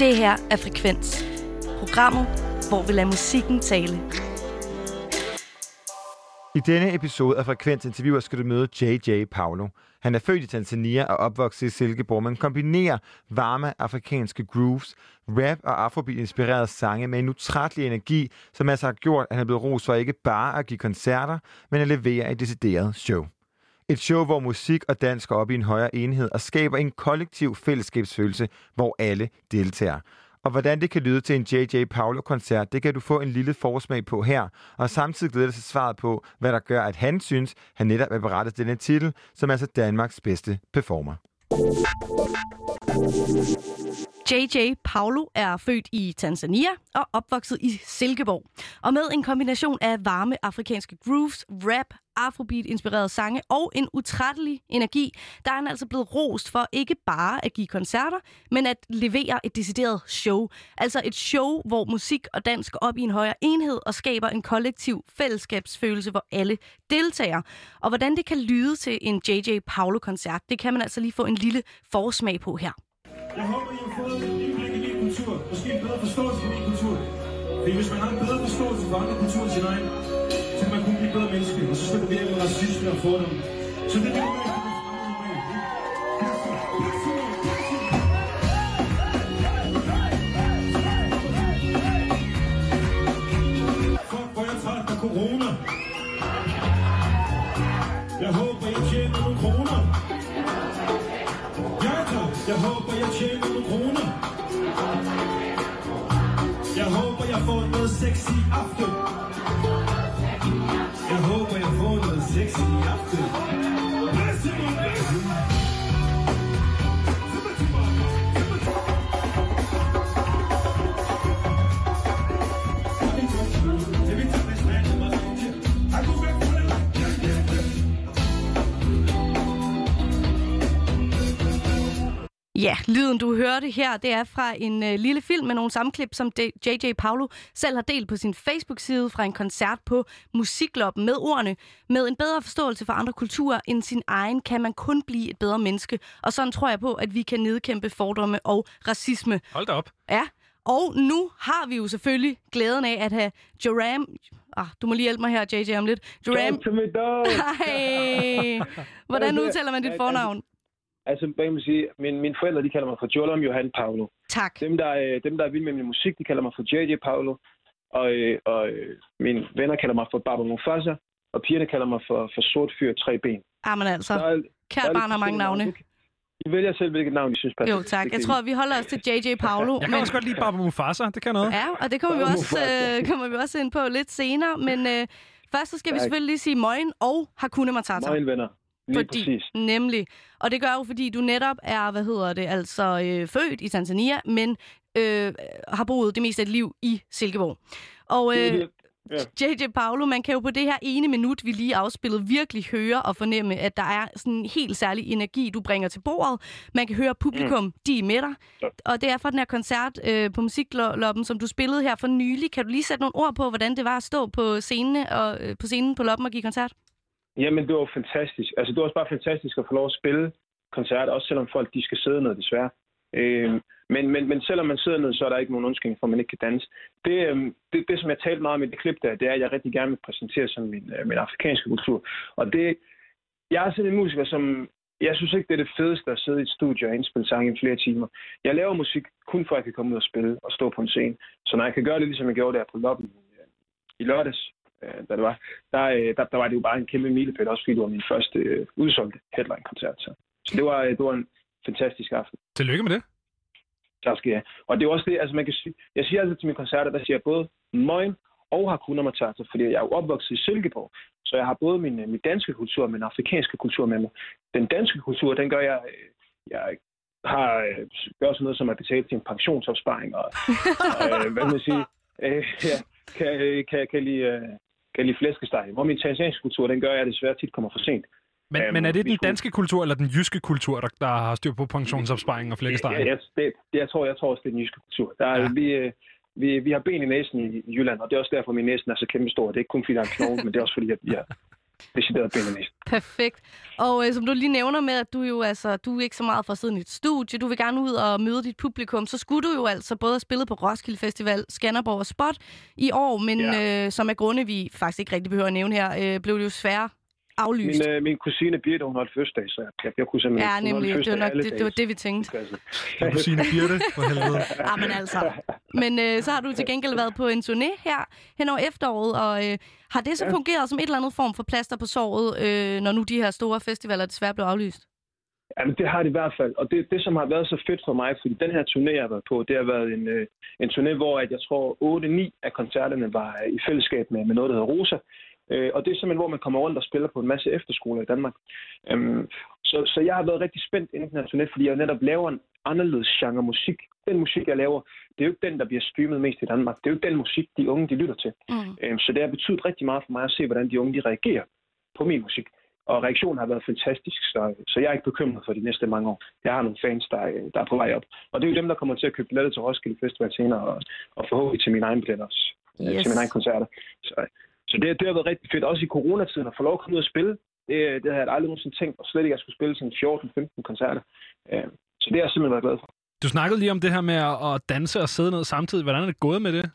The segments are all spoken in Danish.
Det her er Frekvens. Programmet, hvor vi lader musikken tale. I denne episode af Frekvens interviewer skal du møde JJ Paulo. Han er født i Tanzania og opvokset i Silkeborg, men kombinerer varme afrikanske grooves, rap og afrobeat-inspirerede sange med en utrættelig energi, som altså har gjort, at han er blevet ros for ikke bare at give koncerter, men at levere et decideret show. Et show, hvor musik og dans går op i en højere enhed og skaber en kollektiv fællesskabsfølelse, hvor alle deltager. Og hvordan det kan lyde til en J.J. Paulo-koncert, det kan du få en lille forsmag på her, og samtidig glæder sig svaret på, hvad der gør, at han synes, han netop er berettet denne titel, som er altså Danmarks bedste performer. JJ Paulo er født i Tanzania og opvokset i Silkeborg. Og med en kombination af varme afrikanske grooves, rap, afrobeat-inspirerede sange og en utrættelig energi, der er han altså blevet rost for ikke bare at give koncerter, men at levere et decideret show. Altså et show, hvor musik og dans går op i en højere enhed og skaber en kollektiv fællesskabsfølelse, hvor alle deltager. Og hvordan det kan lyde til en JJ Paulo-koncert, det kan man altså lige få en lille forsmag på her. Jeg håber, I har fået et indblik i min kultur. Måske en bedre forståelse for min kultur. Fordi hvis man har en bedre forståelse for andre kulturer end sin egen, så kan man kun blive bedre menneske. Og så skal du virke med racisme og fordomme. Så det er det, Jeg håber, jeg tjener nogle kroner. Jeg håber, jeg får noget sex i aften. Jeg håber, jeg får noget sex i aften. Ja, lyden du hørte her, det er fra en øh, lille film med nogle sammenklip, som JJ Paulo selv har delt på sin Facebook-side fra en koncert på Musikloppen med ordene. Med en bedre forståelse for andre kulturer end sin egen, kan man kun blive et bedre menneske. Og sådan tror jeg på, at vi kan nedkæmpe fordomme og racisme. Hold da op. Ja, og nu har vi jo selvfølgelig glæden af at have Joram... Ah, du må lige hjælpe mig her, JJ, om lidt. Joram... Hej! Hvordan udtaler man dit fornavn? Altså, hvad kan man sige? Min, mine forældre, de kalder mig for Jolam Johan Paulo. Tak. Dem, der, øh, dem, der er vilde med min musik, de kalder mig for JJ Paulo. Og, øh, og øh, mine venner kalder mig for Baba Mufasa. Og pigerne kalder mig for, for Sort Fyr Tre Ben. Jamen altså, Der er- der er barn har mange forskellige navne. I vælger selv, hvilket navn I synes passer. Jo, tak. Jeg tror, vi holder os til JJ Paulo. Jeg kan også godt lide Baba Mufasa. Det kan noget. Ja, og det kommer vi, også, øh, kommer vi også ind på lidt senere. Men øh, først så skal vi Tak. selvfølgelig lige sige Moin og Hakuna Matata. Moin, venner. Lige Fordi, præcis. nemlig. Og det gør jo, fordi du netop er, hvad hedder det, altså øh, født i Tanzania, men øh, har boet det meste af dit liv i Silkeborg. Og øh. Ja. JJ Paulo, man kan jo på det her ene minut, vi lige afspillede, virkelig høre og fornemme, at der er sådan en helt særlig energi, du bringer til bordet. Man kan høre publikum, mm. de er med dig. Ja. Og det er fra den her koncert øh, på Musikloppen, som du spillede her for nylig. Kan du lige sætte nogle ord på, hvordan det var at stå på scenen, og, øh, på scenen på Loppen og give koncert? Jamen, det var fantastisk. Altså, det var også bare fantastisk at få lov at spille koncert, også selvom folk de skal sidde ned, desværre. Øhm, men, men, men selvom man sidder ned, så er der ikke nogen undskyldning for, at man ikke kan danse. Det, øhm, det, det som jeg talte meget om i det klip der, det er, at jeg rigtig gerne vil præsentere som min, øh, min afrikanske kultur. Og det, jeg er sådan en musiker, som... Jeg synes ikke, det er det fedeste at sidde i et studie og indspille sange i flere timer. Jeg laver musik kun for, at jeg kan komme ud og spille og stå på en scene. Så når jeg kan gøre det, ligesom jeg gjorde der på Loppen øh, i lørdags, da det var, der, øh, der, der var det jo bare en kæmpe milepæl, også fordi det var min første øh, udsolgte headline-koncert. Så, så det, var, øh, det var en fantastisk aften. Tillykke med det. Tak skal jeg. Og det er også det, altså man kan sige, jeg siger altid til mine koncerter, der siger jeg både Moin og Hakuna Matata, fordi jeg er jo opvokset i Silkeborg, så jeg har både min, øh, min danske kultur og min afrikanske kultur med mig. Den danske kultur, den gør jeg, øh, jeg har øh, gør sådan noget som at betale til en pensionsopsparing, og, og øh, hvad man sige, øh, ja, kan, kan, kan, lide, øh, kan lide flæskesteg. Hvor min tanzaniske kultur, den gør jeg desværre tit kommer for sent. Men, Øhm, men er det den danske kultur, eller den jyske kultur, der, der har styr på pensionsopsparing og flækkesteg? Ja, jeg, det, jeg, tror, jeg tror også, det er den jyske kultur. Der er, Ja. ja. vi, øh, vi, vi har ben i næsen i, Jylland, og det er også derfor, min næsen er så kæmpe stor. Det er ikke kun fordi, der er en knogle, men det er også fordi, at vi har, decideret benavist. Perfekt. Og øh, som du lige nævner med, at du jo altså, du er ikke så meget for at sidde i et studie, du vil gerne ud og møde dit publikum, så skulle du jo altså både have spillet på Roskilde Festival, Skanderborg og Spot i år, men ja. øh, som er grunde, vi faktisk ikke rigtig behøver at nævne her, øh, blev det jo svære aflyst. Min, øh, min kusine Birte, hun holdt fødselsdag, så jeg, jeg kunne simpelthen... Ja, nemlig. Det var nok det, det, var det, vi tænkte. Din kusine Birte, for helvede. Ja, men altså. Men øh, så har du til gengæld været på en turné her hen over efteråret, og øh, har det så Ja. fungeret som et eller andet form for plaster på såret, øh, når nu de her store festivaler desværre blev aflyst? Jamen, det har det i hvert fald. Og det, det, som har været så fedt for mig, fordi den her turné, jeg har været på, det har været en, øh, en turné, hvor at jeg tror 8-9 af koncerterne var øh, i fællesskab med, med noget, der hedder Rosa. Øh, og det er simpelthen, hvor man kommer rundt og spiller på en masse efterskoler i Danmark. Øhm, så, så jeg har været rigtig spændt turné, fordi jeg netop laver en anderledes genre musik. Den musik, jeg laver, det er jo ikke den, der bliver streamet mest i Danmark. Det er jo ikke den musik, de unge de lytter til. Mm. Øhm, så det har betydet rigtig meget for mig at se, hvordan de unge de reagerer på min musik. Og reaktionen har været fantastisk, så, så jeg er ikke bekymret for de næste mange år. Jeg har nogle fans, der, er- der er på vej op. Og det er jo dem, der kommer til at købe billetter til Roskilde Festival senere, og, og forhåbentlig til mine egne billetter også. Yes. Til mine egne koncerter. Så, så det, det har været rigtig fedt. Også i coronatiden at få lov at komme ud og spille. Det, det havde jeg aldrig nogensinde tænkt, og slet ikke, at jeg skulle spille sådan 14-15 koncerter. Øh, Så det har jeg simpelthen været glad for. Du snakkede lige om det her med at- danse og sidde ned samtidig. Hvordan er det gået med det?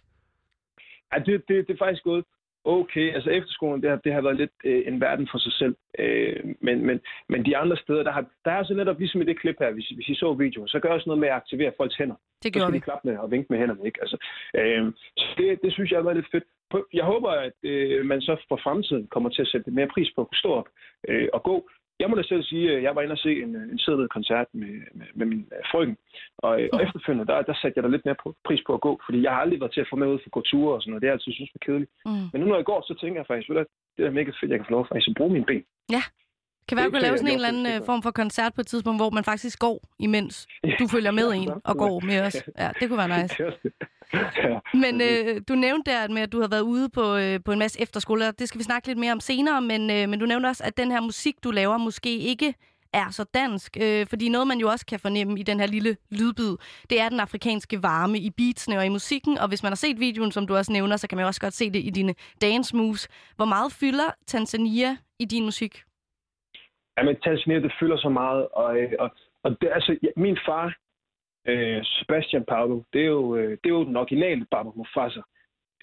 Ja, det, det, det er faktisk gået okay. Altså efterskolen, det har, det har været lidt øh, en verden for sig selv. Øh, men, men, men de andre steder, der, har, der er så netop ligesom i det klip her, hvis, hvis I så videoen, så gør jeg også noget med at aktivere folks hænder. Det Så gjorde skal vi. de klappe med og vinke med hænderne, ikke? Altså, øh, så det, det synes jeg har været lidt fedt. Jeg håber, at øh, man så for fremtiden kommer til at sætte mere pris på at kunne stå op øh, og gå. Jeg må da selv sige, at jeg var inde og se en, en sædlet koncert med, med, med min øh, frøken. Og, øh, og efterfølgende, der, der satte jeg da lidt mere på, pris på at gå, fordi jeg har aldrig været til at få med ud for at gå ture og sådan noget. Det har jeg altid synes var kedeligt. Mm. Men nu når jeg går, så tænker jeg faktisk, hvad, det er mega fedt, jeg kan få lov faktisk at bruge mine ben. Kan være, kan kan lave sådan en eller anden øh, form for koncert på et tidspunkt, hvor man faktisk går, imens du følger med en og går med os. Ja, det kunne være nice. Ja. Men øh, du nævnte der med, at du har været ude på, øh, på en masse efterskoler. Det skal vi snakke lidt mere om senere, men, øh, men du nævnte også, at den her musik, du laver, måske ikke er så dansk. Øh, fordi noget, man jo også kan fornemme i den her lille lydbid, det er den afrikanske varme i beatsene og i musikken. Og hvis man har set videoen, som du også nævner, så kan man jo også godt se det i dine dance moves. Hvor meget fylder Tanzania i din musik? Jamen, Tanzania, det fylder så meget, og, øh, og, og det, altså, ja, min far, øh, Sebastian Paulo, det er jo, øh, det er jo den originale Baba Mufasa.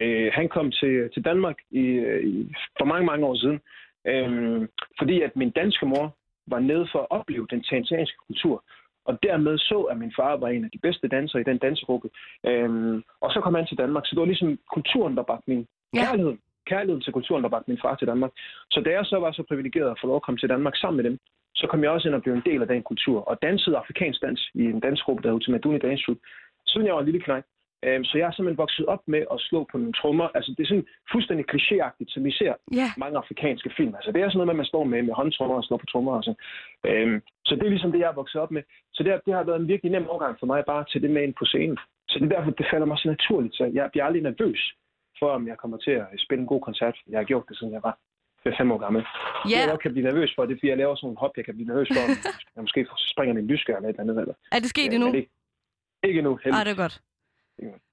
Øh, han kom til, til Danmark i, øh, i, for mange, mange år siden, øh, fordi at min danske mor var nede for at opleve den tanzanianske kultur, og dermed så, at min far var en af de bedste dansere i den dansegruppe. Øh, og så kom han til Danmark, så det var ligesom kulturen, der bragte min Ja. kærlighed. Kærligheden til kulturen, der bragte min far til Danmark. Så da jeg så var så privilegeret at få lov at komme til Danmark sammen med dem, så kom jeg også ind og blev en del af den kultur, og dansede afrikansk dans i en dansgruppe, der hed Ultimaduni Dance Troupe, siden jeg var en lille knæk. Øhm, Så jeg er simpelthen vokset op med at slå på nogle trommer. Altså, det er sådan fuldstændig klichéagtigt, som vi ser Ja, mange afrikanske film. Altså, det er sådan noget med, at man står med, med håndtrummer og slår på trommer og sådan. Øhm, så det er ligesom det, jeg er vokset op med. Så det, har- det har været en virkelig nem overgang for mig bare tage det med ind på scenen. Så det er derfor, det falder mig så naturligt. Så jeg bliver aldrig nervøs for, om jeg kommer til at spille en god koncert. Jeg har gjort det, siden jeg var fem år gammel. ja. Jeg kan blive nervøs for, det fordi jeg laver sådan nogle hop, jeg kan blive nervøs for, om jeg måske springer min lysskær eller et eller andet. Eller. er det sket Ja, endnu? Ikke, ikke endnu, Ej, heldigvis. det er godt.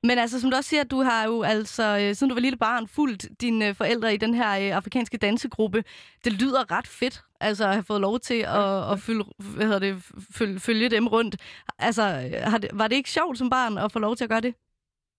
Men altså, som du også siger, du har jo altså, øh, siden du var lille barn, fulgt dine øh, forældre i den her øh, afrikanske dansegruppe. Det lyder ret fedt, altså at have fået lov til at, at følge, hvad hedder det, følge, følge dem rundt. Altså, har det, var det ikke sjovt som barn at få lov til at gøre det?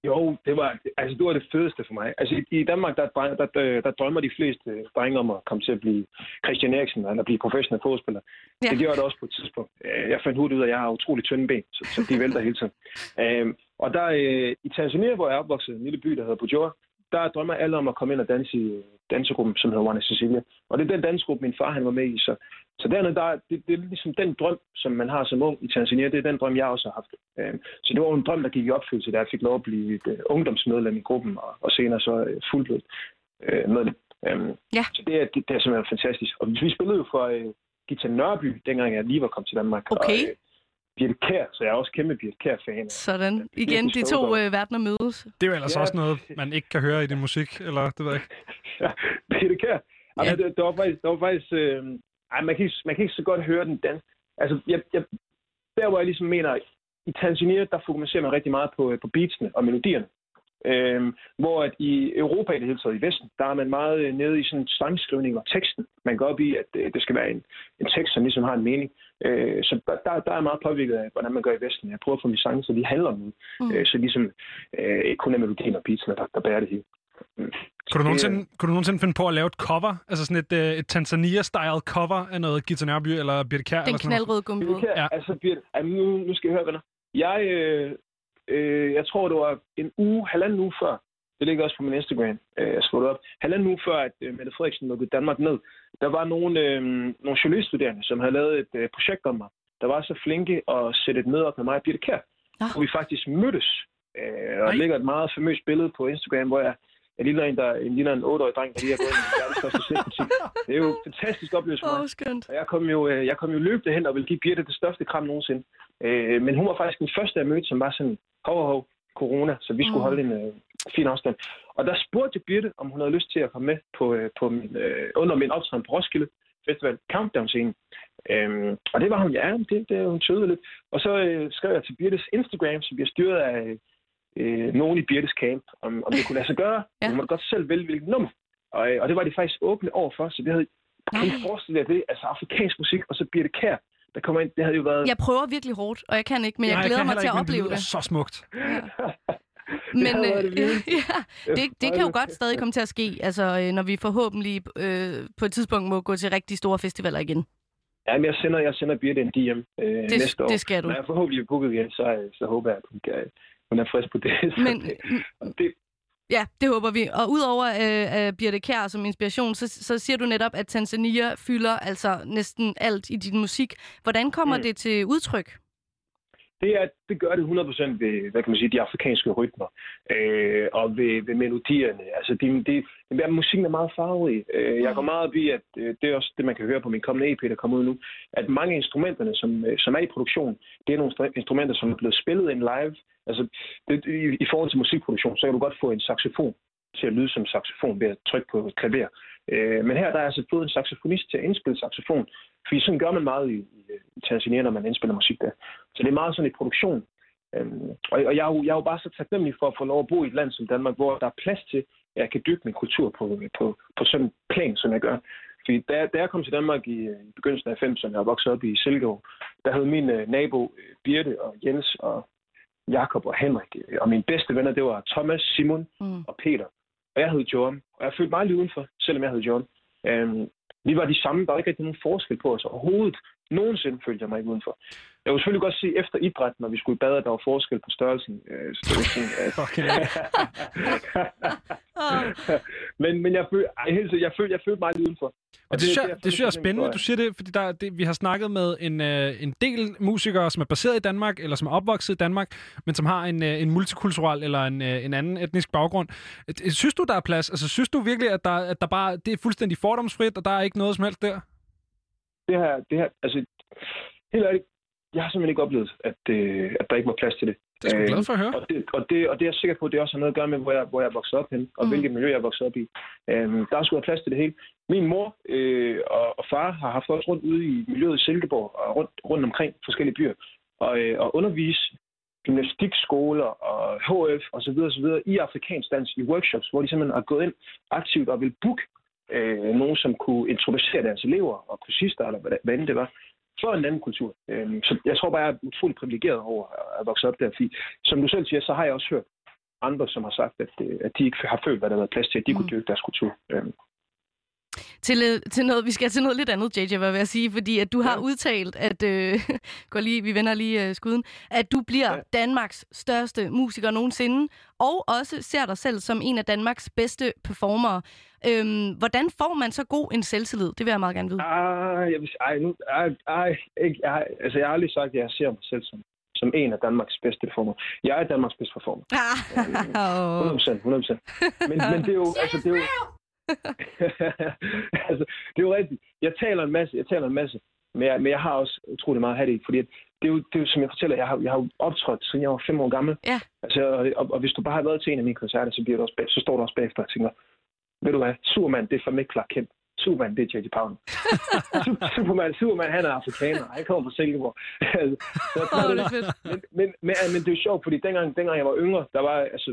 Jo, det var, altså, det var det fedeste for mig. Altså, i, Danmark, der, der, der, der, drømmer de fleste drenge om at komme til at blive Christian Eriksen, eller blive professionel fodspiller. Ja. Det gjorde jeg da også på et tidspunkt. Øh, Jeg fandt hurtigt ud af, at jeg har utrolig tynde ben, så, så de vælter hele tiden. Øhm, og der øh, i Tanzania, hvor jeg er opvokset, en lille by, der hedder Bujora, der drømmer alle om at komme ind og danse i dansegruppen, som hedder One Cecilia. Og det er den dansegruppe, min far han var med i. Så, så dernede, der, det, det er ligesom den drøm, som man har som ung i Tanzania, det er den drøm, jeg også har haft. Øhm, så det var en drøm, der gik i opfyldelse, da jeg fik lov at blive et øh, ungdomsmedlem i gruppen, og, og senere så øh, fuldblødt øh, medlem. Øhm, Ja. Så det er, det, det er simpelthen fantastisk. Og vi spillede jo for øh, Gita Nørby, dengang jeg lige var kommet til Danmark. Okay. Og, øh, Birte Kær, så jeg er også kæmpe Birte Kær-fan. Sådan. Igen, de to øh, verdener mødes. Det er jo ellers Ja. også noget, man ikke kan høre i din musik, eller det ved jeg ikke. Ja, Birte Kær. Ja. Ja. Det, det, var faktisk, det var faktisk øh, ej, man, kan ikke, man kan ikke så godt høre den dans. Altså, jeg, jeg, der hvor jeg ligesom mener, i Tanzania, der fokuserer man rigtig meget på, øh, på beatsene og melodierne. Øhm, hvor at i Europa i det hele taget, i Vesten, der er man meget øh, nede i sådan sangskrivning og teksten. Man går op i, at øh, det skal være en, en tekst, som ligesom har en mening. Øh, så der, der er meget påvirket af, hvordan man gør i Vesten. Jeg prøver at få mine sange, så de handler om noget. Mm. Øh, så ligesom øh, ikke kun er melodien og beatsene, der, der bærer det hele. Mm. Kunne du, nogensinde, kunne du nogensinde finde på at lave et cover? Altså sådan et, øh, et Tanzania-style cover af noget Gita Nørby eller Birte Kjær? Den eller sådan noget? knaldrøde gummibåd. Ja. Ja. Altså, Birte, jamen, nu, nu skal I høre, venner. Jeg, øh, øh, jeg tror, det var en uge, halvanden uge før, det ligger også på min Instagram, øh, jeg skrev det op, halvanden uge før, at øh, Mette Frederiksen lukkede Danmark ned, der var nogle, øh, nogle journaliststuderende, som havde lavet et øh, projekt om mig, der var så flinke at sætte et møde op med mig og Birte Kjær, Nå. hvor vi faktisk mødtes. Øh, og Nej. der ligger et meget famøst billede på Instagram, hvor jeg, jeg ligner en, der jeg ligner en 8-årig dreng, der lige har gået i verdens første slikbutik. Det er jo en fantastisk oplevelse for mig. oh, skønt. Og jeg kom jo, øh, jeg kom jo løbende hen og ville give Birte det største kram nogensinde. Øh, men hun var faktisk den første, jeg mødte, som var sådan, hov, hov, corona, så vi skulle Mm. holde en øh, fin afstand. Og der spurgte jeg Birte, om hun havde lyst til at komme med på, øh, på min, øh, under min optræden på Roskilde Festival Countdown-scenen. Øhm, og det var hun, ja, det, det hun tøvede lidt. Og så øh, skrev jeg til Birtes Instagram, som bliver styret af øh, nogen i Birtes camp, om, om det kunne lade sig gøre. Ja. ja. Hun måtte godt selv vælge, hvilket nummer. Og, øh, og det var de faktisk åbne over for, så det havde kan I Nej. forestille jer det? Altså afrikansk musik, og så Birte Kær, der kommer ind. Det havde jo været... Jeg prøver virkelig hårdt, og jeg kan ikke, men jeg Nej, glæder kan mig til at opleve lyder det. så smukt. Ja. Men øh, det vildeste. ja, det, det kan jo godt stadig komme til at ske, altså øh, når vi forhåbentlig øh, på et tidspunkt må gå til rigtig store festivaler igen. Ja, men jeg sender, jeg sender Birte en DM øh, Det, næste år. det skal du. Når jeg forhåbentlig er booket igen, så, øh, så håber jeg, at hun, kan, hun er frisk på det. Men det, det, ja, det håber vi. Og udover øh, øh, Birte Kjær som inspiration, så, så siger du netop, at Tanzania fylder altså næsten alt i din musik. Hvordan kommer Mm. det til udtryk? Det, er, det gør det 100% ved, hvad kan man sige, de afrikanske rytmer øh, og ved, ved melodierne. Altså, de, de, de, musikken er meget farverig. Øh, jeg går meget op i, at øh, det er også det, man kan høre på min kommende EP, der kommer ud nu, at mange af instrumenterne, som, øh, som er i produktion, det er nogle instrumenter, som er blevet spillet ind live. Altså, det, i, i forhold til musikproduktion, så kan du godt få en saxofon til at lyde som saxofon ved at trykke på et klaver. Øh, men her der er altså fået en saxofonist til at indspille saxofon, fordi sådan gør man meget i, i, i Tanzania, når man indspiller musik der. Så det er meget sådan i produktion. Øhm, og, og jeg, er jo, jeg er jo bare så taknemmelig for at få lov at bo i et land som Danmark, hvor der er plads til, at jeg kan dyrke min kultur på, på, på sådan en plan, som jeg gør. Fordi da, da jeg kom til Danmark i, øh, i begyndelsen af 90'erne, jeg voksede op i Silkeborg, der havde min øh, nabo øh, Birte og Jens og Jakob og Henrik, øh, og mine bedste venner, det var Thomas, Simon Mm. og Peter. Og jeg hed John, og jeg følte mig lidt udenfor, selvom jeg hed John. Øhm, vi var de samme, der var ikke rigtig nogen forskel på os overhovedet. Nogensinde følte jeg mig ikke udenfor. Jeg kunne selvfølgelig godt se efter idræt, når vi skulle i bad, at der var forskel på størrelsen. Øh, at... Fucking men, men jeg ej, seriøst, jeg følte, jeg følte mig lidt udenfor. Og det, synes jeg, det synes jeg er spændende, du siger det, fordi der, er- det, vi har snakket med en, øh, en del musikere, som er baseret i Danmark, eller som er opvokset i Danmark, men som har en, øh, en multikulturel eller en, øh, en anden etnisk baggrund. Synes du, der er plads? Altså, synes du virkelig, at der, at der bare det er fuldstændig fordomsfrit, og der er ikke noget som helst der? det her, det her, altså, helt ærligt, jeg har simpelthen ikke oplevet, at, øh, at der ikke var plads til det. Det er sgu Øh, glad for at høre. Og det, og, det, og det er jeg sikker på, at det også har noget at gøre med, hvor jeg, hvor jeg er vokset op hen, og Mm. hvilket miljø jeg er vokset op i. Øhm, der er sgu være plads til det hele. Min mor øh, og, og far har haft også rundt ude i miljøet i Silkeborg og rundt, rundt omkring forskellige byer, og, øh, og undervise gymnastikskoler og HF og så videre, og så videre i afrikansk dans i workshops, hvor de simpelthen har gået ind aktivt og vil booke øh, nogen, som kunne introducere deres elever og kursister, eller hvad, hvad end det var, for en anden kultur. Øhm, så jeg tror bare, jeg er utrolig privilegeret over at vokse op der, fordi som du selv siger, så har jeg også hørt andre, som har sagt, at, øh, at de ikke har følt, hvad der har været plads til, at de Mm. kunne dyrke deres kultur. Øhm, Til, øh, til noget, vi skal til noget lidt andet, JJ, vil jeg sige, fordi at du har Ja. udtalt, at øh, går lige, vi vender lige øh, skuden, at du bliver Ja. Danmarks største musiker nogensinde, og også ser dig selv som en af Danmarks bedste performere. Øhm, hvordan får man så god en selvtillid? Det vil jeg meget gerne vide. ah, jeg vil, ej, nu, ej, ej, ikke, jeg, altså, jeg har aldrig sagt, at jeg ser mig selv som, som en af Danmarks bedste performer. Jeg er Danmarks bedste performer. Ah, 100 procent, 100 procent. Men, men det er jo, altså, det er jo, altså, det er jo rigtigt. Jeg taler en masse, jeg taler en masse, men jeg, men jeg har også utrolig meget at have det i, fordi det er, jo, det er jo, som jeg fortæller, jeg har, jeg har jo optrådt, siden jeg var fem år gammel. Ja. Altså, og, og, og, hvis du bare har været til en af mine koncerter, så, bliver du også bag, så står du også bagefter og tænker, ved du hvad, Superman, det er fandme ikke Clark Kent. Superman, det er J.J. Su- Superman, Superman, han er afrikaner. Han kommer fra Silkeborg. Altså, så, Åh, det er fedt. men, men, men, men det er jo sjovt, fordi dengang, dengang jeg var yngre, der var, altså,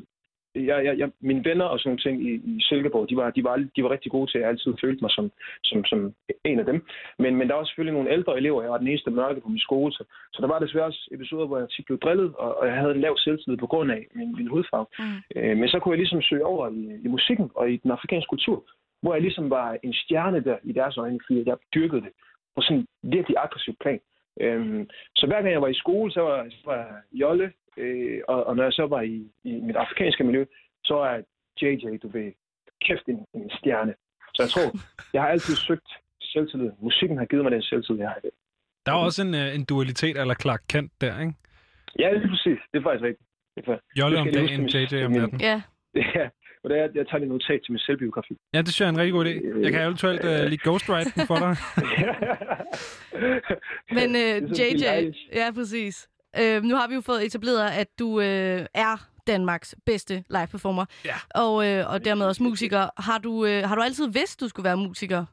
jeg, jeg, jeg, mine venner og sådan nogle ting i, i Silkeborg, de var, de, var, de var rigtig gode til, at jeg altid følte mig som, som, som en af dem. Men, men der var selvfølgelig nogle ældre elever, jeg var den eneste mørke på min skole, så, så der var desværre også episoder, hvor jeg tit blev drillet, og, og jeg havde en lav selvtillid på grund af min, min hudfarve. Mm. Øh, men så kunne jeg ligesom søge over i, i musikken og i den afrikanske kultur, hvor jeg ligesom var en stjerne der i deres øjne, fordi jeg dyrkede det på sådan en virkelig aggressiv plan. Øhm, så hver gang jeg var i skole, så var, så var jeg jolle, øh, og, og når jeg så var i, i mit afrikanske miljø, så var jeg JJ, du ved, kæft en, en stjerne. Så jeg tror, jeg har altid søgt selvtillid. Musikken har givet mig den selvtillid, jeg har i dag. Der er også en, øh, en dualitet eller Clark Kent der, ikke? Ja, det er præcis. Det er faktisk rigtigt. Det er faktisk. Jolle om dagen, JJ om natten. Ja. Ja, og det er, jeg tager lige notat til min selvbiografi. Ja, det synes jeg er en rigtig god idé. Jeg kan eventuelt uh, lige ghostwrite den for dig. Men Billie JJ, ja præcis. Uh, nu har vi jo fået etableret, at du uh, er Danmarks bedste live performer. Ja. Og, uh, og dermed også musiker. Har du, uh, har du altid vidst, du skulle være musiker?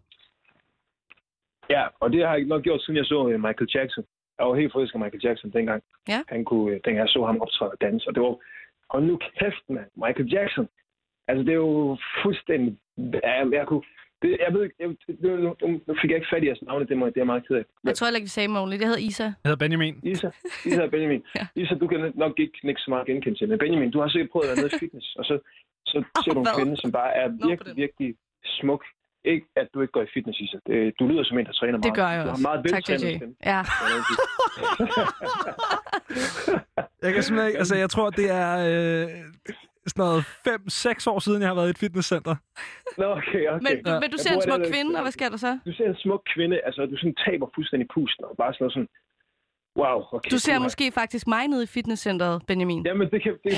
Ja, og det har jeg nok gjort, siden jeg så øh, Michael Jackson. Jeg var helt forelsket af Michael Jackson dengang. Ja. Han kunne, øh, dengang jeg så ham optræde og danse. Og det var, og nu kæft, mand. Michael Jackson. Altså, det er jo fuldstændig... Ja, jeg kunne... Det, jeg ved ikke, jeg, det, nu, nu fik jeg ikke fat i jeres navne, det, må, det er jeg meget ked af. Jeg tror heller ikke, vi sagde ordentligt. Det hedder Isa. Jeg hedder Benjamin. Isa, Isa og Benjamin. Ja. Isa, du kan nok ikke nikke så meget genkende til, men Benjamin, du har sikkert prøvet at være nede i fitness, og så, så ser du en kvinde, som bare er virkelig, virkelig smuk. Ikke, at du ikke går i fitness, Isa. Du lyder som en, der træner meget. Det gør jeg du også. Har meget Tak, veltrænet JJ. stemme. Ja. Jeg kan simpelthen ikke, altså jeg tror, det er øh, sådan noget 5-6 år siden, jeg har været i et fitnesscenter. Nå, okay, okay. Men, Ja. men du Jeg ser en smuk det- kvinde, og hvad sker der så? Du ser en smuk kvinde, altså du sådan taber fuldstændig pusten, og bare sådan sådan, wow, okay. Du ser puha. måske faktisk mig nede i fitnesscenteret, Benjamin. Jamen, det kan... Det,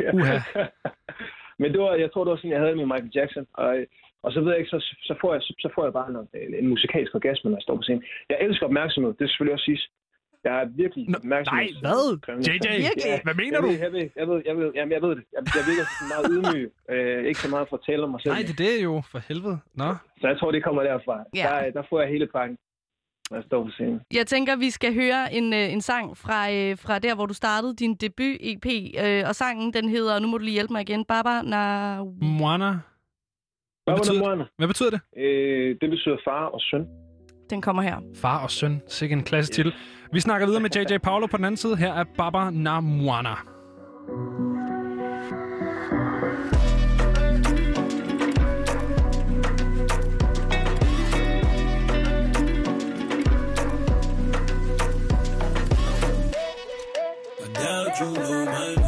ja. Uha. Men det var, jeg tror, det var sådan, jeg havde det med Michael Jackson. Og, og så ved jeg ikke, så, så, får, jeg, så, så får jeg bare en, en musikalsk orgasme, når jeg står på scenen. Jeg elsker opmærksomhed, det er selvfølgelig også siges. Jeg er virkelig Nå, opmærksomhed. nej, hvad? JJ, Virkelig? hvad mener jeg du? Ved, jeg ved, jeg ved, jeg ved, jamen, jeg ved det. Jeg, jeg virker sådan meget ydmyg. Øh, ikke så meget for at tale om mig selv. Nej, det, det er jo for helvede. Nå. Så jeg tror, det kommer derfra. Ja. Der, der får jeg hele pakken, når jeg står på scenen. Jeg tænker, vi skal høre en, øh, en sang fra, øh, fra der, hvor du startede din debut-EP. Øh, og sangen, den hedder, nu må du lige hjælpe mig igen, Baba na... Moana. Hvad betyder- det? Hvad betyder det? Øh, det betyder far og søn. Den kommer her. Far og søn. Sikke en klasse titel. Vi snakker videre med JJ Paolo på den anden side. Her er Baba na Moana. I doubt you know my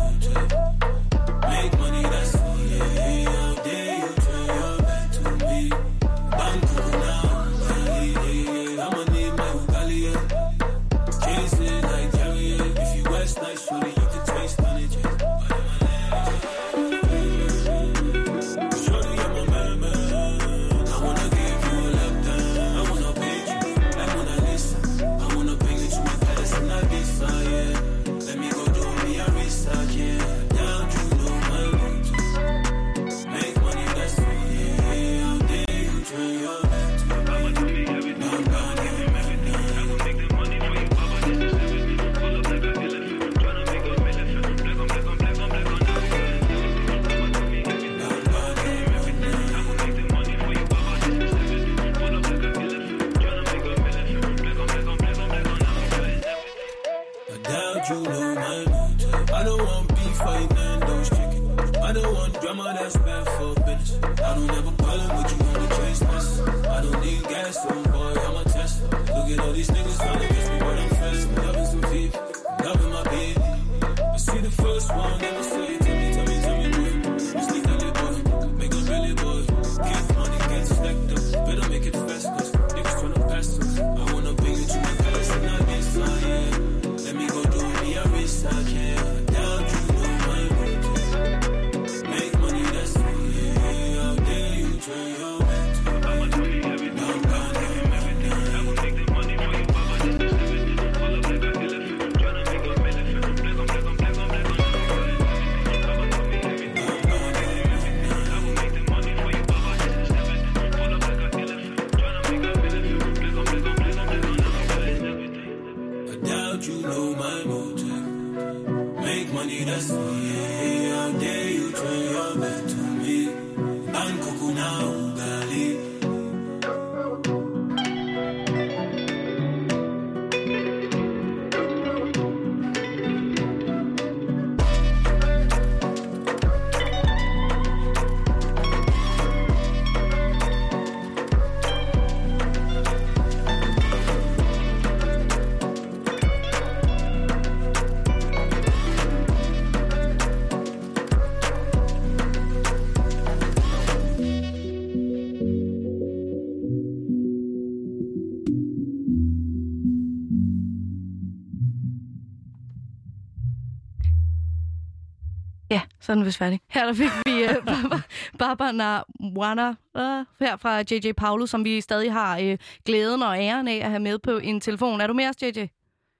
Så er den vist færdig. Her der fik vi uh, Baba, Baba Nawana uh, her fra JJ Paolo, som vi stadig har uh, glæden og æren af at have med på en telefon. Er du med os, JJ?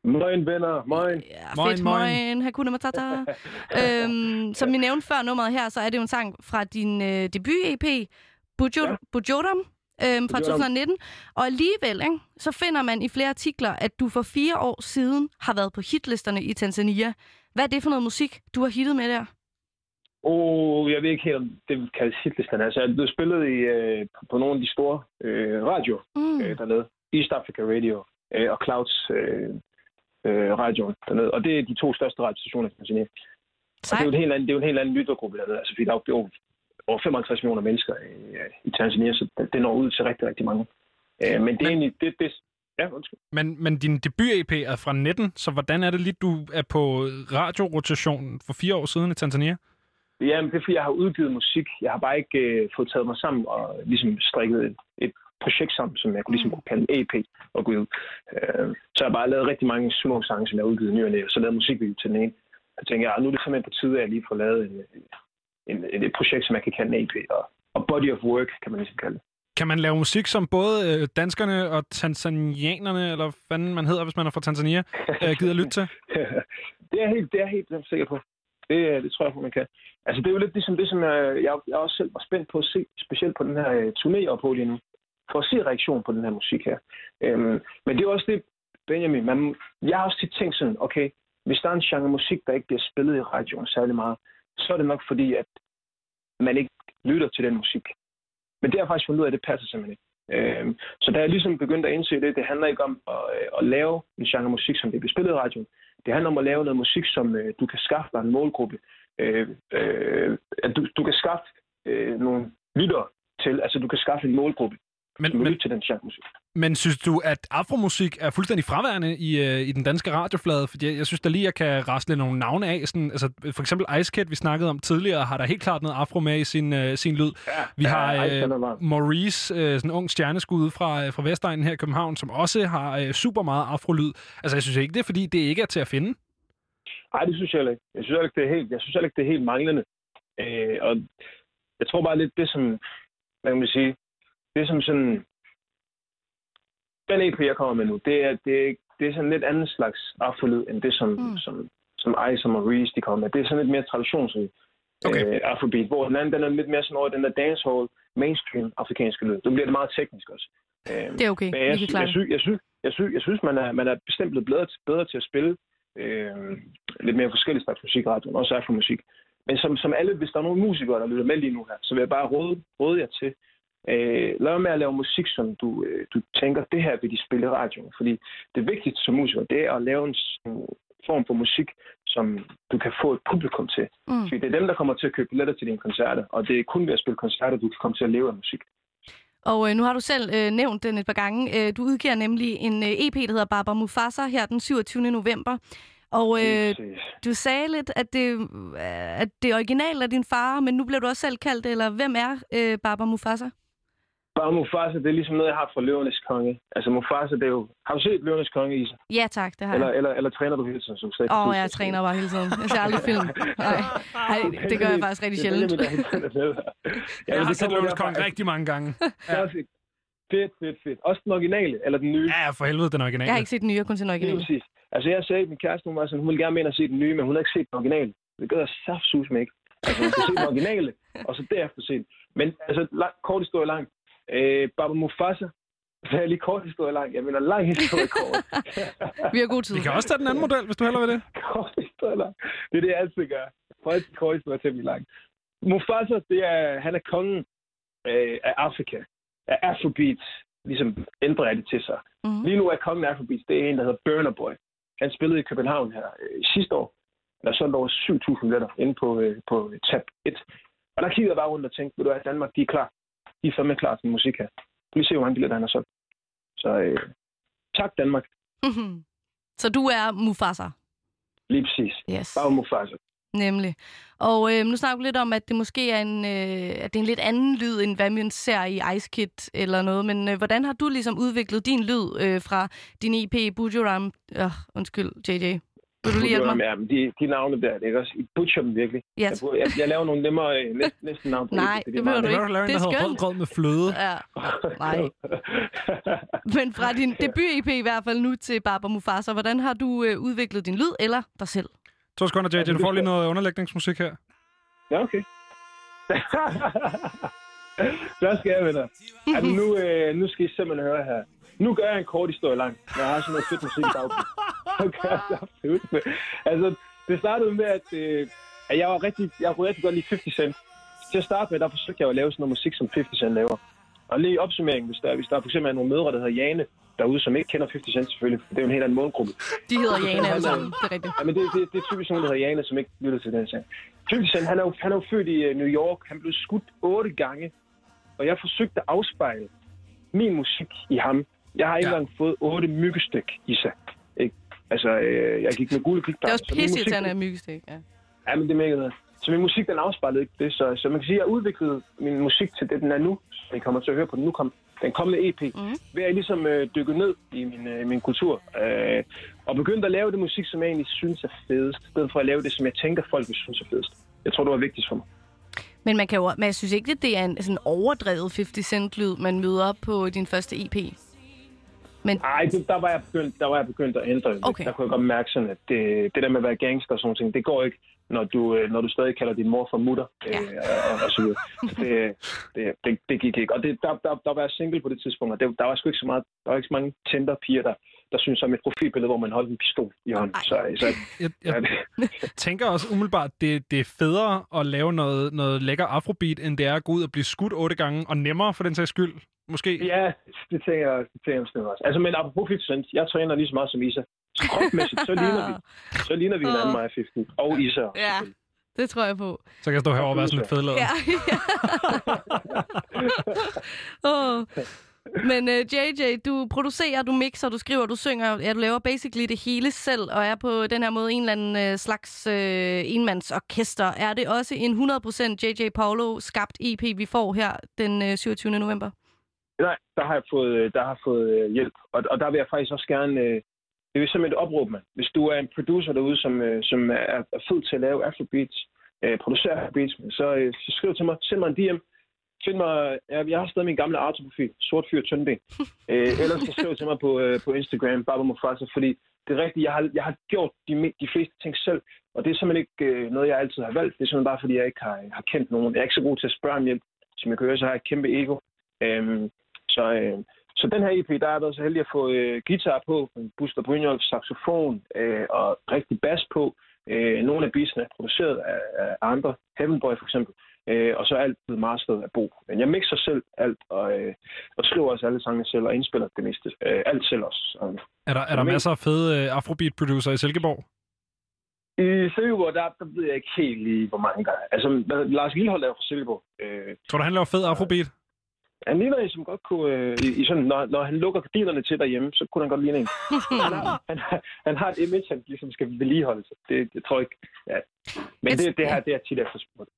Moin, venner. Moin. Ja, Moin, fedt. moin. Moin. Hakuna Matata. øhm, som vi nævnte før nummeret her, så er det jo en sang fra din øh, debut-EP, Bujur, Ja. Bujuram, øhm, fra Bujuram. 2019. Og alligevel, ikke, så finder man i flere artikler, at du for fire år siden har været på hitlisterne i Tanzania. Hvad er det for noget musik, du har hittet med der? Oh, jeg ved ikke helt, om det kaldes hitlisten. Altså, jeg blev spillet i, øh, på nogle af de store øh, radio Mm. øh, dernede. East Africa Radio øh, og Clouds øh, øh, radioen dernede. Og det er de to største radiostationer i Tanzania. Og det er jo en helt anden, det er jo en helt anden lyttergruppe dernede. Altså, fordi der er jo over 55 millioner mennesker i, i Tanzania, så det- når ud til rigtig, rigtig mange. Øh, men det er egentlig... Det, det, ja, undskyld. Men, men din debut-EP er fra 19, så hvordan er det lige, du er på radiorotation for fire år siden i Tanzania? Ja, men det er fordi, jeg har udgivet musik. Jeg har bare ikke øh, fået taget mig sammen og ligesom strikket et, et projekt sammen, som jeg kunne ligesom kunne kalde EP og gå ud. Øh, så jeg har bare lavet rigtig mange små sange, som jeg har udgivet i ny og så lavet musikvideo til den ene. Jeg tænker, ja, nu er det simpelthen på tide, at jeg lige får lavet en, en, en, et projekt, som jeg kan kalde en EP, og, og body of work, kan man ligesom kalde det. Kan man lave musik, som både øh, danskerne og tanzanianerne, eller hvad man hedder, hvis man er fra Tanzania, øh, gider lytte til? det er jeg helt, det er jeg helt sikker på. Det, øh, det tror jeg på, man kan. Altså, det er jo lidt ligesom det, som jeg, jeg, jeg også selv var spændt på at se, specielt på den her øh, turné op på lige nu, for at se reaktion på den her musik her. Øhm, men det er også det, Benjamin, man, jeg har også tit tænkt sådan, okay, hvis der er en genre musik, der ikke bliver spillet i radioen særlig meget, så er det nok fordi, at man ikke lytter til den musik. Men det har jeg faktisk fundet ud af, at det passer simpelthen ikke. Øh, så da jeg ligesom begyndte at indse det, det handler ikke om at, øh, at lave en genre musik, som det bliver spillet i radioen. Det handler om at lave noget musik, som øh, du kan skaffe dig en målgruppe. Øh, øh, at du, du kan skaffe øh, nogle lyttere til. Altså, du kan skaffe en målgruppe, men, vil men, lytte til den genre musik. men synes du, at afromusik er fuldstændig fraværende i, øh, i den danske radioflade? Fordi jeg, jeg synes da lige, jeg kan rasle nogle navne af. Sådan, altså, for eksempel Ice Kid, vi snakkede om tidligere, har der helt klart noget afro med i sin, øh, sin lyd. Ja, Vi har ja, er øh. Maurice, øh, sådan en ung stjerneskud fra, øh, fra Vestegnen her i København, som også har øh, super meget afrolyd. Altså, jeg synes ikke, det er, fordi det ikke er til at finde. Nej, det synes jeg heller ikke. Jeg synes heller ikke, det er helt, jeg synes heller ikke, det er helt manglende. Øh, og jeg tror bare lidt, det som, hvad kan man sige, det som sådan, den EP, jeg kommer med nu, det er, det det er sådan lidt anden slags afforlyd, end det, som, Mm. som, som Ice og Maurice, de kommer med. Det er sådan lidt mere traditionsrig Okay. øh, afrobeat, hvor den anden, den er lidt mere sådan over den der dancehall, mainstream afrikanske lyd. Nu bliver det meget teknisk også. Øh, Det er okay. jeg, Vi kan sy- klare jeg, det. sy- jeg, synes, jeg, synes, jeg synes, man er, man er bestemt blevet bedre, bedre til at spille øh, lidt mere forskellige slags musik radioen, også afromusik. Men som, som alle, hvis der er nogle musikere, der lytter med lige nu her, så vil jeg bare råde, råde jer til, øh, lad med at lave musik, som du, øh, du tænker, det her vil de spille i radioen. Fordi det vigtigste som musiker, det er at lave en form for musik, som du kan få et publikum til. Mm. Fordi det er dem, der kommer til at købe billetter til dine koncerter, og det er kun ved at spille koncerter, du kan komme til at leve af musik. Og øh, nu har du selv øh, nævnt den et par gange. Øh, du udgiver nemlig en øh, EP, der hedder Baba Mufasa, her den 27. november. Og øh, du sagde lidt, at det, øh, at det originale er din far, men nu bliver du også selv kaldt, eller hvem er øh, Baba Mufasa? Bare Mufasa, det er ligesom noget, jeg har fra Løvernes Konge. Altså Mufasa, det er jo... Har du set Løvernes Konge, Isa? Ja tak, det har Eller, jeg. eller, eller træner du hele tiden, som slet Åh, oh, jeg træner bare hele tiden. Jeg ser aldrig film. Nej, Ej, det gør jeg faktisk rigtig sjældent. Jeg har det set kommer Løvens derfra. Kong rigtig mange gange. Ja. Fedt, fedt, fedt. Også den originale, eller den nye. Ja, for helvede, den originale. Jeg har ikke set den nye, jeg har kun set den originale. præcis. Altså, jeg sagde, at min kæreste, hun var sådan, hun ville gerne med ind og se den nye, men hun har ikke set den originale. Det gør jeg saftsus med ikke. Altså, hun skal se den originale, og så derefter se den. Men altså, lang, kort historie lang. Øh, Baba Mufasa, så er lige kort historie lang. Jeg mener, lang historie kort. Vi har god tid. Vi kan også tage den anden model, hvis du hellere vil det. kort historie lang. Det er det, jeg altid gør. Altid kort historie blive lang. Mufasa, det er, han er kongen øh, af Afrika. Af Afrobeats, ligesom ændrer det til sig. Mhm. Lige nu er kongen af Afrobeats, det er en, der hedder Burner Boy. Han spillede i København her øh, sidste år. Der er solgt over 7.000 billetter inde på, øh, på tab 1. Og der kiggede jeg bare rundt og tænkte, ved du hvad, Danmark, de er klar. De er fandme klar til musik her. Vi ser, hvor mange billetter han har solgt. Så øh, tak Danmark. Mhm. Så du er Mufasa. Lige præcis. Yes. Bare Mufasa. Nemlig. Og øh, nu snakker vi lidt om, at det måske er en, øh, at det er en lidt anden lyd, end hvad man ser i Ice Kid eller noget. Men øh, hvordan har du ligesom udviklet din lyd øh, fra din EP Bujuram? Øh, undskyld, JJ. Vil du lige hjælpe mig? Ja, men de, de navne der, det er ikke også, I butcher dem virkelig. Ja, Jeg, jeg, jeg laver nogle nemmere øh, næ, næsten navn på Nej, det er behøver du ikke. Det der er skønt. grød med fløde. Ja. Nej. Men fra din debut-EP i hvert fald nu til Barbara Mufasa, hvordan har du øh, udviklet din lyd eller dig selv? To sekunder, JJ. Du får lige noget underlægningsmusik her. Ja, okay. Så skal jeg, venner. Altså, nu, øh, nu skal I simpelthen høre her. Nu gør jeg en kort historie lang, jeg har sådan noget fedt musik i baggrund. Så gør jeg så fedt med. Altså, det startede med, at, øh, at jeg var rigtig, jeg kunne rigtig godt lide 50 Cent. Til at starte med, der forsøgte jeg at lave sådan noget musik, som 50 Cent laver. Og lige i opsummeringen, hvis der, hvis der for eksempel er nogle mødre, der hedder Jane, derude, som ikke kender 50 Cent selvfølgelig, for det er jo en helt anden målgruppe. De hedder Jane alle sammen, det er rigtigt. Ja, men det, det, det er typisk nogen, der hedder Jane, som ikke lytter til den sang. 50 Cent, han er, jo, han er jo født i øh, New York. Han blev skudt otte gange. Og jeg forsøgte at afspejle min musik i ham. Jeg har ikke Ja. engang fået otte myggestik i sig. Ikke? Altså, øh, jeg gik med gule Det er også musik- pisseirriterende af myggestik. Ja. Ja, men det er mega noget. Så min musik, den afspejlede ikke det. Så, så man kan sige, at jeg udviklede min musik til det, den er nu. Så I kommer til at høre på den nu. Kom, den kommende EP. Mm. Ved at ligesom øh, dykke ned i min, øh, min kultur. Øh, og begynde at lave det musik, som jeg egentlig synes er fedest. I stedet for at lave det, som jeg tænker, folk vil synes er fedest. Jeg tror, det var vigtigt for mig. Men man kan jo, men jeg synes ikke, at det er en sådan overdrevet 50 Cent lyd, man møder på din første EP. Men Ej, det, der, var jeg begyndt, der var jeg begyndt at ændre det. Okay. Der kunne jeg godt mærke sådan, at det, det der med at være gangster og sådan ting, det går ikke, når du, øh, når du stadig kalder din mor for mutter. Øh, og, og, så videre. Så det, det, det, det, gik ikke. Og det, der, der, der var jeg single på det tidspunkt, og det, der var sgu ikke så meget, der var ikke så mange tænder piger, der, der synes om et profilbillede, hvor man holdt en pistol i hånden. Så, så Jeg, jeg tænker også umiddelbart, det, det er federe at lave noget, noget lækker afrobeat, end det er at gå ud og blive skudt otte gange, og nemmere for den sags skyld, måske. ja, det tænker jeg, det tænker jeg også. Altså, men apropos 50 Cent, jeg træner lige så meget som Isa. Så kropmæssigt, så ligner vi. Så ligner vi hinanden, mig og 50. Og Isa. også, ja, det tror jeg på. Så kan jeg stå herovre og være sådan lidt fedladet. Ja, ja. oh. Men øh, uh, JJ, du producerer, du mixer, du skriver, du synger, ja, du laver basically det hele selv, og er på den her måde en eller anden uh, slags uh, enmandsorkester. Er det også en 100% JJ Paulo skabt EP, vi får her den uh, 27. november? Nej, der har jeg fået, der har fået hjælp. Og, og der vil jeg faktisk også gerne... Uh, det er simpelthen et opråb, mand. Hvis du er en producer derude, som, uh, som er, er fed til at lave afrobeats, uh, producere afrobeats, så, uh, så skriv til mig. Send mig en DM. Find mig, jeg, jeg har stadig min gamle Arto-profil, sort fyr, tyndben. øh, ellers så skriv til mig på, øh, på Instagram, Baba Mufasa, fordi det er rigtigt, jeg har, jeg har gjort de, de fleste ting selv, og det er simpelthen ikke øh, noget, jeg altid har valgt. Det er simpelthen bare, fordi jeg ikke har, har kendt nogen. Jeg er ikke så god til at spørge om hjælp. Som jeg kan høre, så har jeg et kæmpe ego. Øhm, så, øh, så den her EP, der er der så heldig at få øh, guitar på, Buster Brynjolf, saxofon øh, og rigtig bas på. Øh, nogle af beatsene er produceret af, af andre, Heaven Boy for eksempel, øh, og så er alt blevet masteret af Bo. Men jeg mixer selv alt, og, øh, og skriver også alle sangene selv, og indspiller det meste. Øh, alt selv også. Så, Er der, er der masser af fede uh, afrobeat-producer i Silkeborg? I Silkeborg, der, der ved jeg ikke helt lige, hvor mange der er. Altså, hvad- Lars Lillehold er fra Silkeborg. Øh, Tror du, han laver fed afrobeat? han ligner en, som godt kunne... Øh, i, i sådan, når, når han lukker gardinerne til derhjemme, så kunne han godt ligne en. han, har, han, har, han har et image, han ligesom skal vedligeholde sig. Det, det tror jeg ikke... Ja. Men det, det her, det er tit efterspurgt.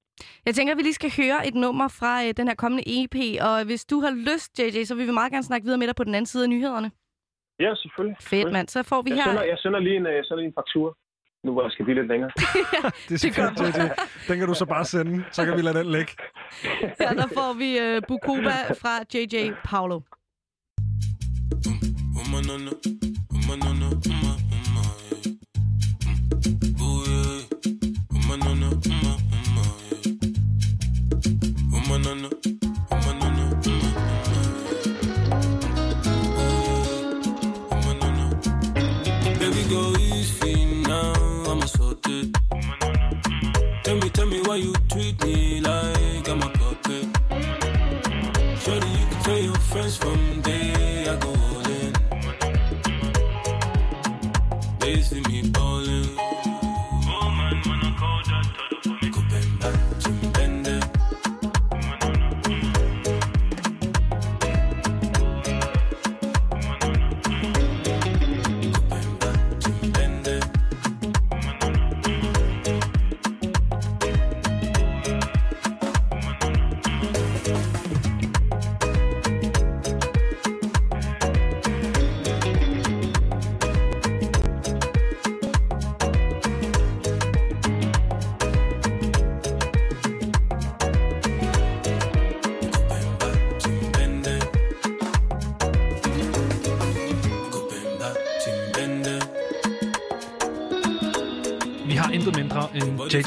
Jeg tænker, at vi lige skal høre et nummer fra øh, den her kommende EP, og hvis du har lyst, JJ, så vil vi meget gerne snakke videre med dig på den anden side af nyhederne. Ja, selvfølgelig. Fedt, mand. Så får vi Jeg her... sender, jeg sender lige en, øh, jeg sender lige en faktur, nu hvor jeg skal blive lidt længere. Det er så fedt, JJ. Den kan du så bare sende, så kan vi lade den ligge. Her der får vi uh, Bukoba fra JJ Paulo. Uma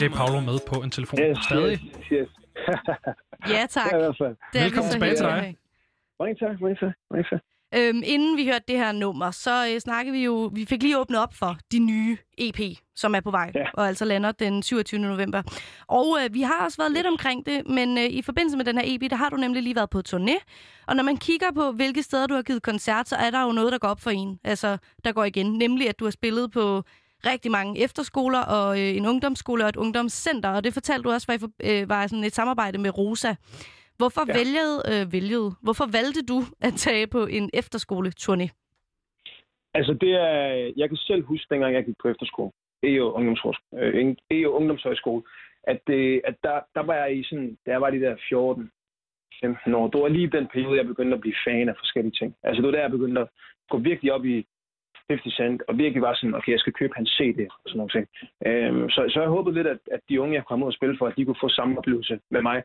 JJ Paolo med på en telefon. Yes, Stadig. yes, yes. Ja, tak. Ja, i hvert fald. Det er Velkommen tilbage til dig. Mange tak, mange tak, mange tak. Øhm, inden vi hørte det her nummer, så øh, snakkede vi jo, vi fik lige åbnet op for de nye EP, som er på vej, Ja. og altså lander den 27. november. Og øh, vi har også været lidt omkring det, men øh, i forbindelse med den her EP, der har du nemlig lige været på turné. Og når man kigger på, hvilke steder du har givet koncert, så er der jo noget, der går op for en. Altså, der går igen. Nemlig, at du har spillet på rigtig mange efterskoler og øh, en ungdomsskole og et ungdomscenter. Og det fortalte du også var, i øh, var sådan et samarbejde med Rosa. Hvorfor ja. Vælgede, øh, vælgede, hvorfor valgte du at tage på en efterskoleturné? Altså, det er, jeg kan selv huske, dengang jeg gik på efterskole, Ungdomshøjskole, øh, EO Ungdomshøjskole, at, det, at der, der var jeg i sådan, da jeg var de der 14, 15 år, det var lige den periode, jeg begyndte at blive fan af forskellige ting. Altså, det var der, jeg begyndte at gå virkelig op i 50 Cent, og virkelig var sådan, okay, jeg skal købe hans CD og sådan nogle ting. Øhm, så, så jeg håbede lidt, at, at de unge, jeg kom ud og spille for, at de kunne få samme oplevelse med mig.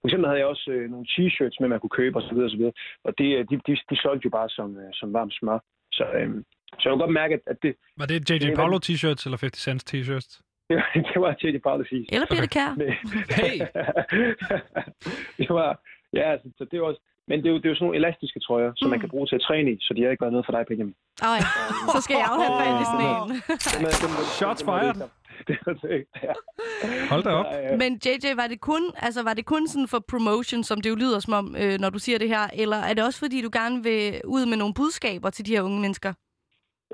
For eksempel havde jeg også øh, nogle t-shirts med, man kunne købe osv. Og, så videre. og det, øh, de, de, de solgte jo bare som, øh, som varmt smør. Så, øhm, så jeg kunne godt mærke, at, at det, Var det JJ Det Paolo t-shirts eller 50 Cent t-shirts? det var, det var Teddy Paul sige. Eller det kær? Hey! det var, ja, altså, så det var også, men det er, jo, det er jo sådan nogle elastiske trøjer, som man kan bruge til at træne i, så de har ikke været noget for dig, Benjamin. Ej, så skal jeg have fat i sådan en. Er- Shots er fired. ja. Hold da op. Men JJ, var det kun, altså, var det kun sådan for promotion, som det jo lyder som om, øh, når du siger det her, eller er det også fordi, du gerne vil ud med nogle budskaber til de her unge mennesker?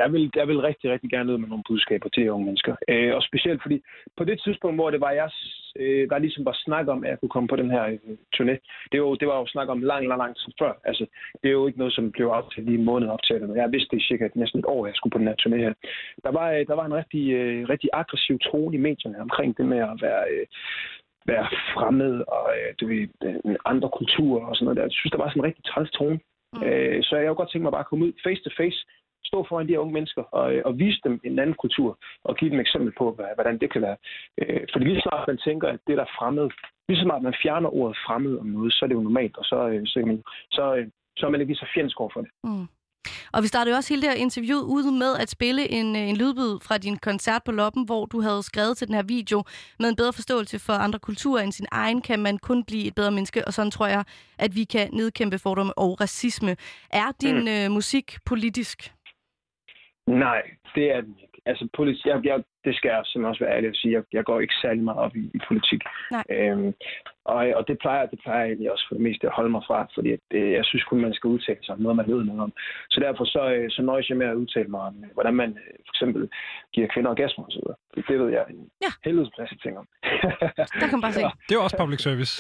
Jeg vil, jeg vil rigtig, rigtig gerne ud med nogle budskaber til unge mennesker. Øh, og specielt fordi, på det tidspunkt, hvor det var, jeg, øh, der ligesom var snak om, at jeg kunne komme på den her øh, turné, det var, det var jo snak om lang, lang, lang tid før. Altså, det er jo ikke noget, som blev aftalt lige en måned op til det. Jeg vidste det cirka næsten et år, at jeg skulle på den her turné her. Der var, øh, der var en rigtig, øh, rigtig aggressiv tone i medierne omkring det med at være... Øh, være fremmed og øh, du ved, øh, andre kulturer og sådan noget der. Jeg synes, der var sådan en rigtig træls tone. Mm. Øh, så jeg kunne godt tænke mig bare at komme ud face to face, stå foran de her unge mennesker og, øh, og vise dem en anden kultur og give dem eksempel på, hvordan det kan være. Øh, fordi lige snart man tænker, at det der er fremmed, lige så snart man fjerner ordet fremmed om noget, så er det jo normalt, og så, øh, så, man, så, så er man ikke lige så fjendsk over for det. Mm. Og vi startede jo også hele det her interview ud med at spille en, en lydbid fra din koncert på Loppen, hvor du havde skrevet til den her video, med en bedre forståelse for andre kulturer end sin egen, kan man kun blive et bedre menneske, og sådan tror jeg, at vi kan nedkæmpe fordomme og racisme. Er din mm. øh, musik politisk? Nej, det er den ikke. Altså, politik, jeg, jeg, det skal jeg simpelthen også være ærlig at sige. Jeg, jeg går ikke særlig meget op i, i politik. Nej. Øhm, og, og det plejer, det plejer jeg egentlig også for det meste at holde mig fra, fordi at, øh, jeg synes kun, man skal udtale sig om noget, man ved noget om. Så derfor så, øh, så nøjes jeg med at udtale mig om, øh, hvordan man øh, for eksempel giver kvinder orgasmer og så videre. Det, det ved jeg en Ja. helvedes masse ting om. Der kan man bare se. Det er jo også public service,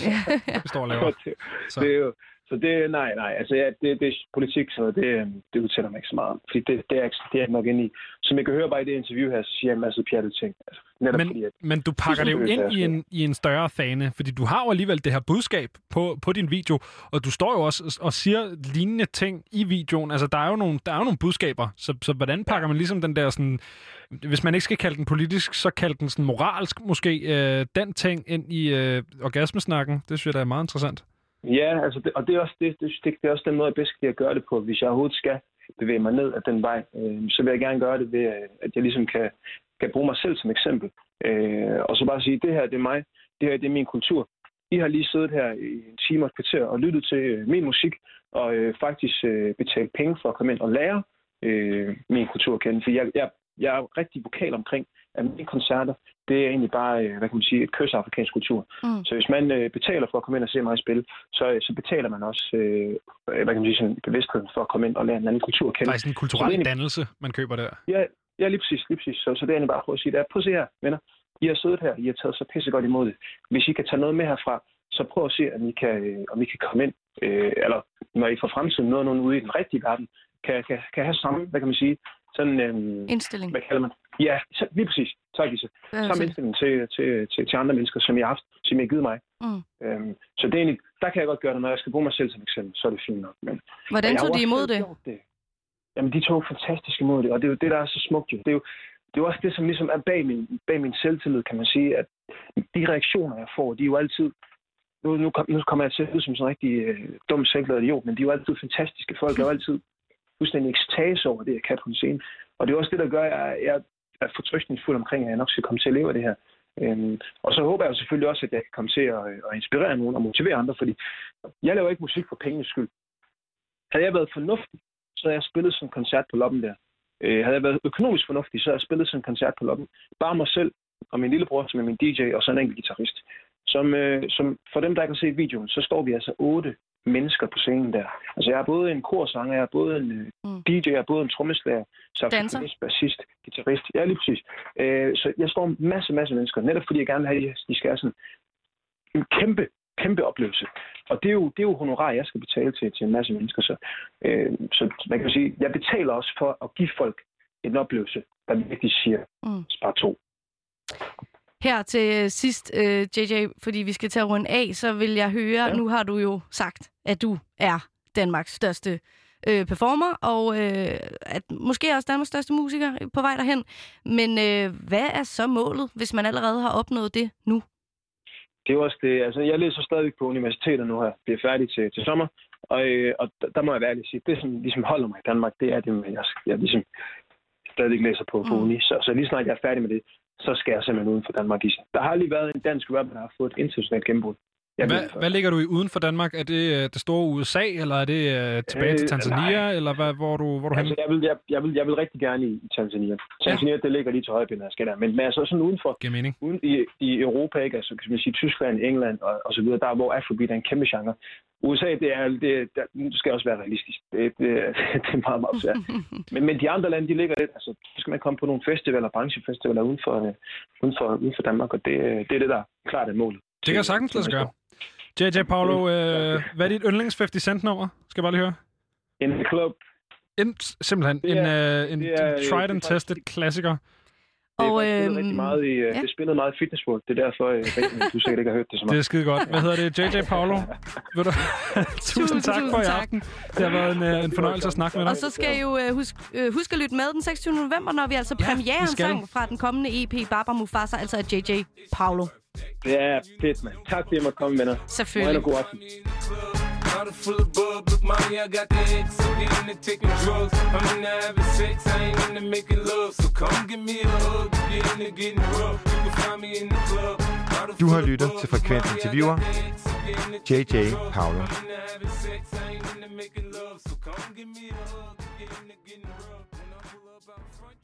vi står og laver. det, det er jo, så det, nej, nej, altså ja, det, det er politik, så det, øhm, det udtaler mig ikke så meget om. Fordi det, det, er, det er nok inde i. Som jeg kan høre bare i det interview her, så siger jeg en masse pjattede ting. Altså, netop fordi, Men, at, men du pakker det jo ind i en, i en større fane, fordi du har jo alligevel det her budskab på, på din video, og du står jo også og- og siger lignende ting i videoen. Altså, der er jo nogle, der er jo nogle budskaber, så, så hvordan pakker man ligesom den der sådan, hvis man ikke skal kalde den politisk, så kalde den sådan moralsk måske, øh, den ting ind i øh, orgasmesnakken. Det synes jeg, der er meget interessant ja, altså, det, og det er, også, det, det, det, det er også den måde, jeg bedst kan gøre det på. Hvis jeg overhovedet skal bevæge mig ned ad den vej, øh, så vil jeg gerne gøre det ved, øh, at jeg ligesom kan, kan bruge mig selv som eksempel. Øh, og så bare sige, det her det er mig, det her det er min kultur. I har lige siddet her i en time og et kvarter og lyttet til øh, min musik, og øh, faktisk øh, betalt penge for at komme ind og lære øh, min kultur at kende. For jeg, jeg, jeg er rigtig vokal omkring, at mine koncerter, det er egentlig bare, øh, hvad kan man sige, et kys af afrikansk kultur. Mm. Så hvis man øh, betaler for at komme ind og se mig spille, så, øh, så betaler man også, øh, hvad kan man sige, sådan bevidstheden for at komme ind og lære en anden kultur at kende. Faktisk en kulturel egentlig- dannelse, man køber der. Ja, ja lige præcis, lige præcis. Så, så det er egentlig bare at prøve at sige, det er, prøv at se her, venner. I har siddet her, I har taget så pissegodt imod det. Hvis I kan tage noget med herfra, så prøv at se, om I kan, øh, om I kan komme ind, øh, eller når I for fremtiden møder nogen ude i den rigtige verden, kan, kan, kan have samme, hvad kan man sige, sådan, øhm, Indstilling. hvad kalder man? Ja, så, lige præcis. Tak, Lise. Øh, Samme indstilling til, til, til, til andre mennesker, som jeg har haft, som I har givet mig. Mm. Øhm, så det er egentlig, der kan jeg godt gøre det, når jeg skal bruge mig selv som eksempel, så er det fint nok. Men, Hvordan men jeg tog de imod det? det? Jamen, de tog fantastisk imod det, og det er jo det, der er så smukt. Jo. Det er jo det er også det, som ligesom er bag min, bag min selvtillid, kan man sige, at de reaktioner, jeg får, de er jo altid... Nu, nu, kom, nu kommer jeg til at lyde som sådan en rigtig øh, dum selvglad idiot, men de er jo altid fantastiske. Folk er jo altid fuldstændig ekstase over det, jeg kan på en scene. Og det er også det, der gør, at jeg, jeg er fortrystningsfuld omkring, at jeg nok skal komme til at leve af det her. Øhm, og så håber jeg selvfølgelig også, at jeg kan komme til at, øh, at inspirere nogen og motivere andre, fordi jeg laver ikke musik for pengenes skyld. Havde jeg været fornuftig, så havde jeg spillet sådan en koncert på loppen der. Øh, havde jeg været økonomisk fornuftig, så havde jeg spillet sådan en koncert på loppen. Bare mig selv og min lillebror, som er min DJ, og så en enkelt guitarist. Som, øh, som for dem, der ikke har set videoen, så står vi altså otte mennesker på scenen der. Altså jeg er både en korsanger, jeg er både en øh, Mm. DJ, jeg er både en trommeslager, saxofonist, bassist, guitarist. Ja, lige præcis. Øh, så jeg står en masse, masse mennesker, netop fordi jeg gerne vil have, at de skal have sådan en kæmpe, kæmpe oplevelse. Og det er jo, det er jo honorar, jeg skal betale til, til en masse mennesker. Så, øh, så man kan sige, jeg betaler også for at give folk en oplevelse, der virkelig siger, Mm. spar to. Her til sidst, øh, JJ, fordi vi skal til at runde af, så vil jeg høre, ja. Nu har du jo sagt, at du er Danmarks største øh, performer, og øh, at måske også Danmarks største musiker på vej derhen. Men øh, hvad er så målet, hvis man allerede har opnået det nu? Det er jo også det, altså jeg læser stadig på universitetet nu her, bliver færdig til, til sommer, og, øh, og der, må jeg være ærlig sige, det som ligesom holder mig i Danmark, det er det jeg, jeg ligesom stadig læser på, på Mm. uni, så, så lige snart jeg er færdig med det, så skal jeg simpelthen uden for Danmark. Der har lige været en dansk rapper, der har fået et internationalt gennembrud. Jeg Hvad, hvad ligger du i uden for Danmark? Er det øh, det store USA, eller er det øh, tilbage til Øh, Tanzania, nej. eller hvad, hvor du, hvor du Altså, henne? jeg, vil, jeg, jeg, vil, jeg vil rigtig gerne i, i Tanzania. Tanzania, det ligger lige til højre jeg skal der. Men, men altså sådan udenfor, Giver mening. uden i, i Europa, ikke? Altså, kan man sige, Tyskland, England og, og så videre, der hvor Afrobeat er en kæmpe genre. USA, det er, det, der, nu skal også være realistisk. Det, det, det er meget, meget svært. Men, men de andre lande, de ligger lidt, altså, så skal man komme på nogle festivaler, branchefestivaler uden for, øh, uden for, uden for Danmark, og det, øh, det er det, der klart er målet. Det kan sagtens lade sig gøre. JJ Paolo, øh, hvad er dit yndlings 50 Cent nummer? Skal jeg bare lige høre. In the club, En, simpelthen Det en, er- øh, en det er, tried and er tested klassiker. Det er Og, rigtig øhm, meget i, øh, ja. det er spillet meget i Fitness World. Det er derfor, øh, du sikkert ikke har hørt det så Det meget. er skide godt. Hvad hedder det? JJ Paolo? Ved du? tusind tak tusind for i tak. aften. Det har været en, øh, en fornøjelse at snakke med dig. Og så skal I jo øh, huske øh, husk at lytte med den 26. november, når vi altså Ja, premierer vi en skal. sang fra den kommende EP Baba Mufasa, altså af JJ Paolo. Det er fedt, mand. Tak fordi jeg måtte komme med dig. Selvfølgelig. Og god aften. Bottle full of bub, look, mommy, I got the X. So get into taking drugs. I'm into having sex, I ain't into making love. So come give me a hug, you're into getting rough. You can find me in the club. Du har lyttet til Frekvent Interviewer. the X. So get into JJ. Paolo. I'm into having sex, I ain't into making love. So come give me a hug, if you're into getting rough. When I pull up out front, you see the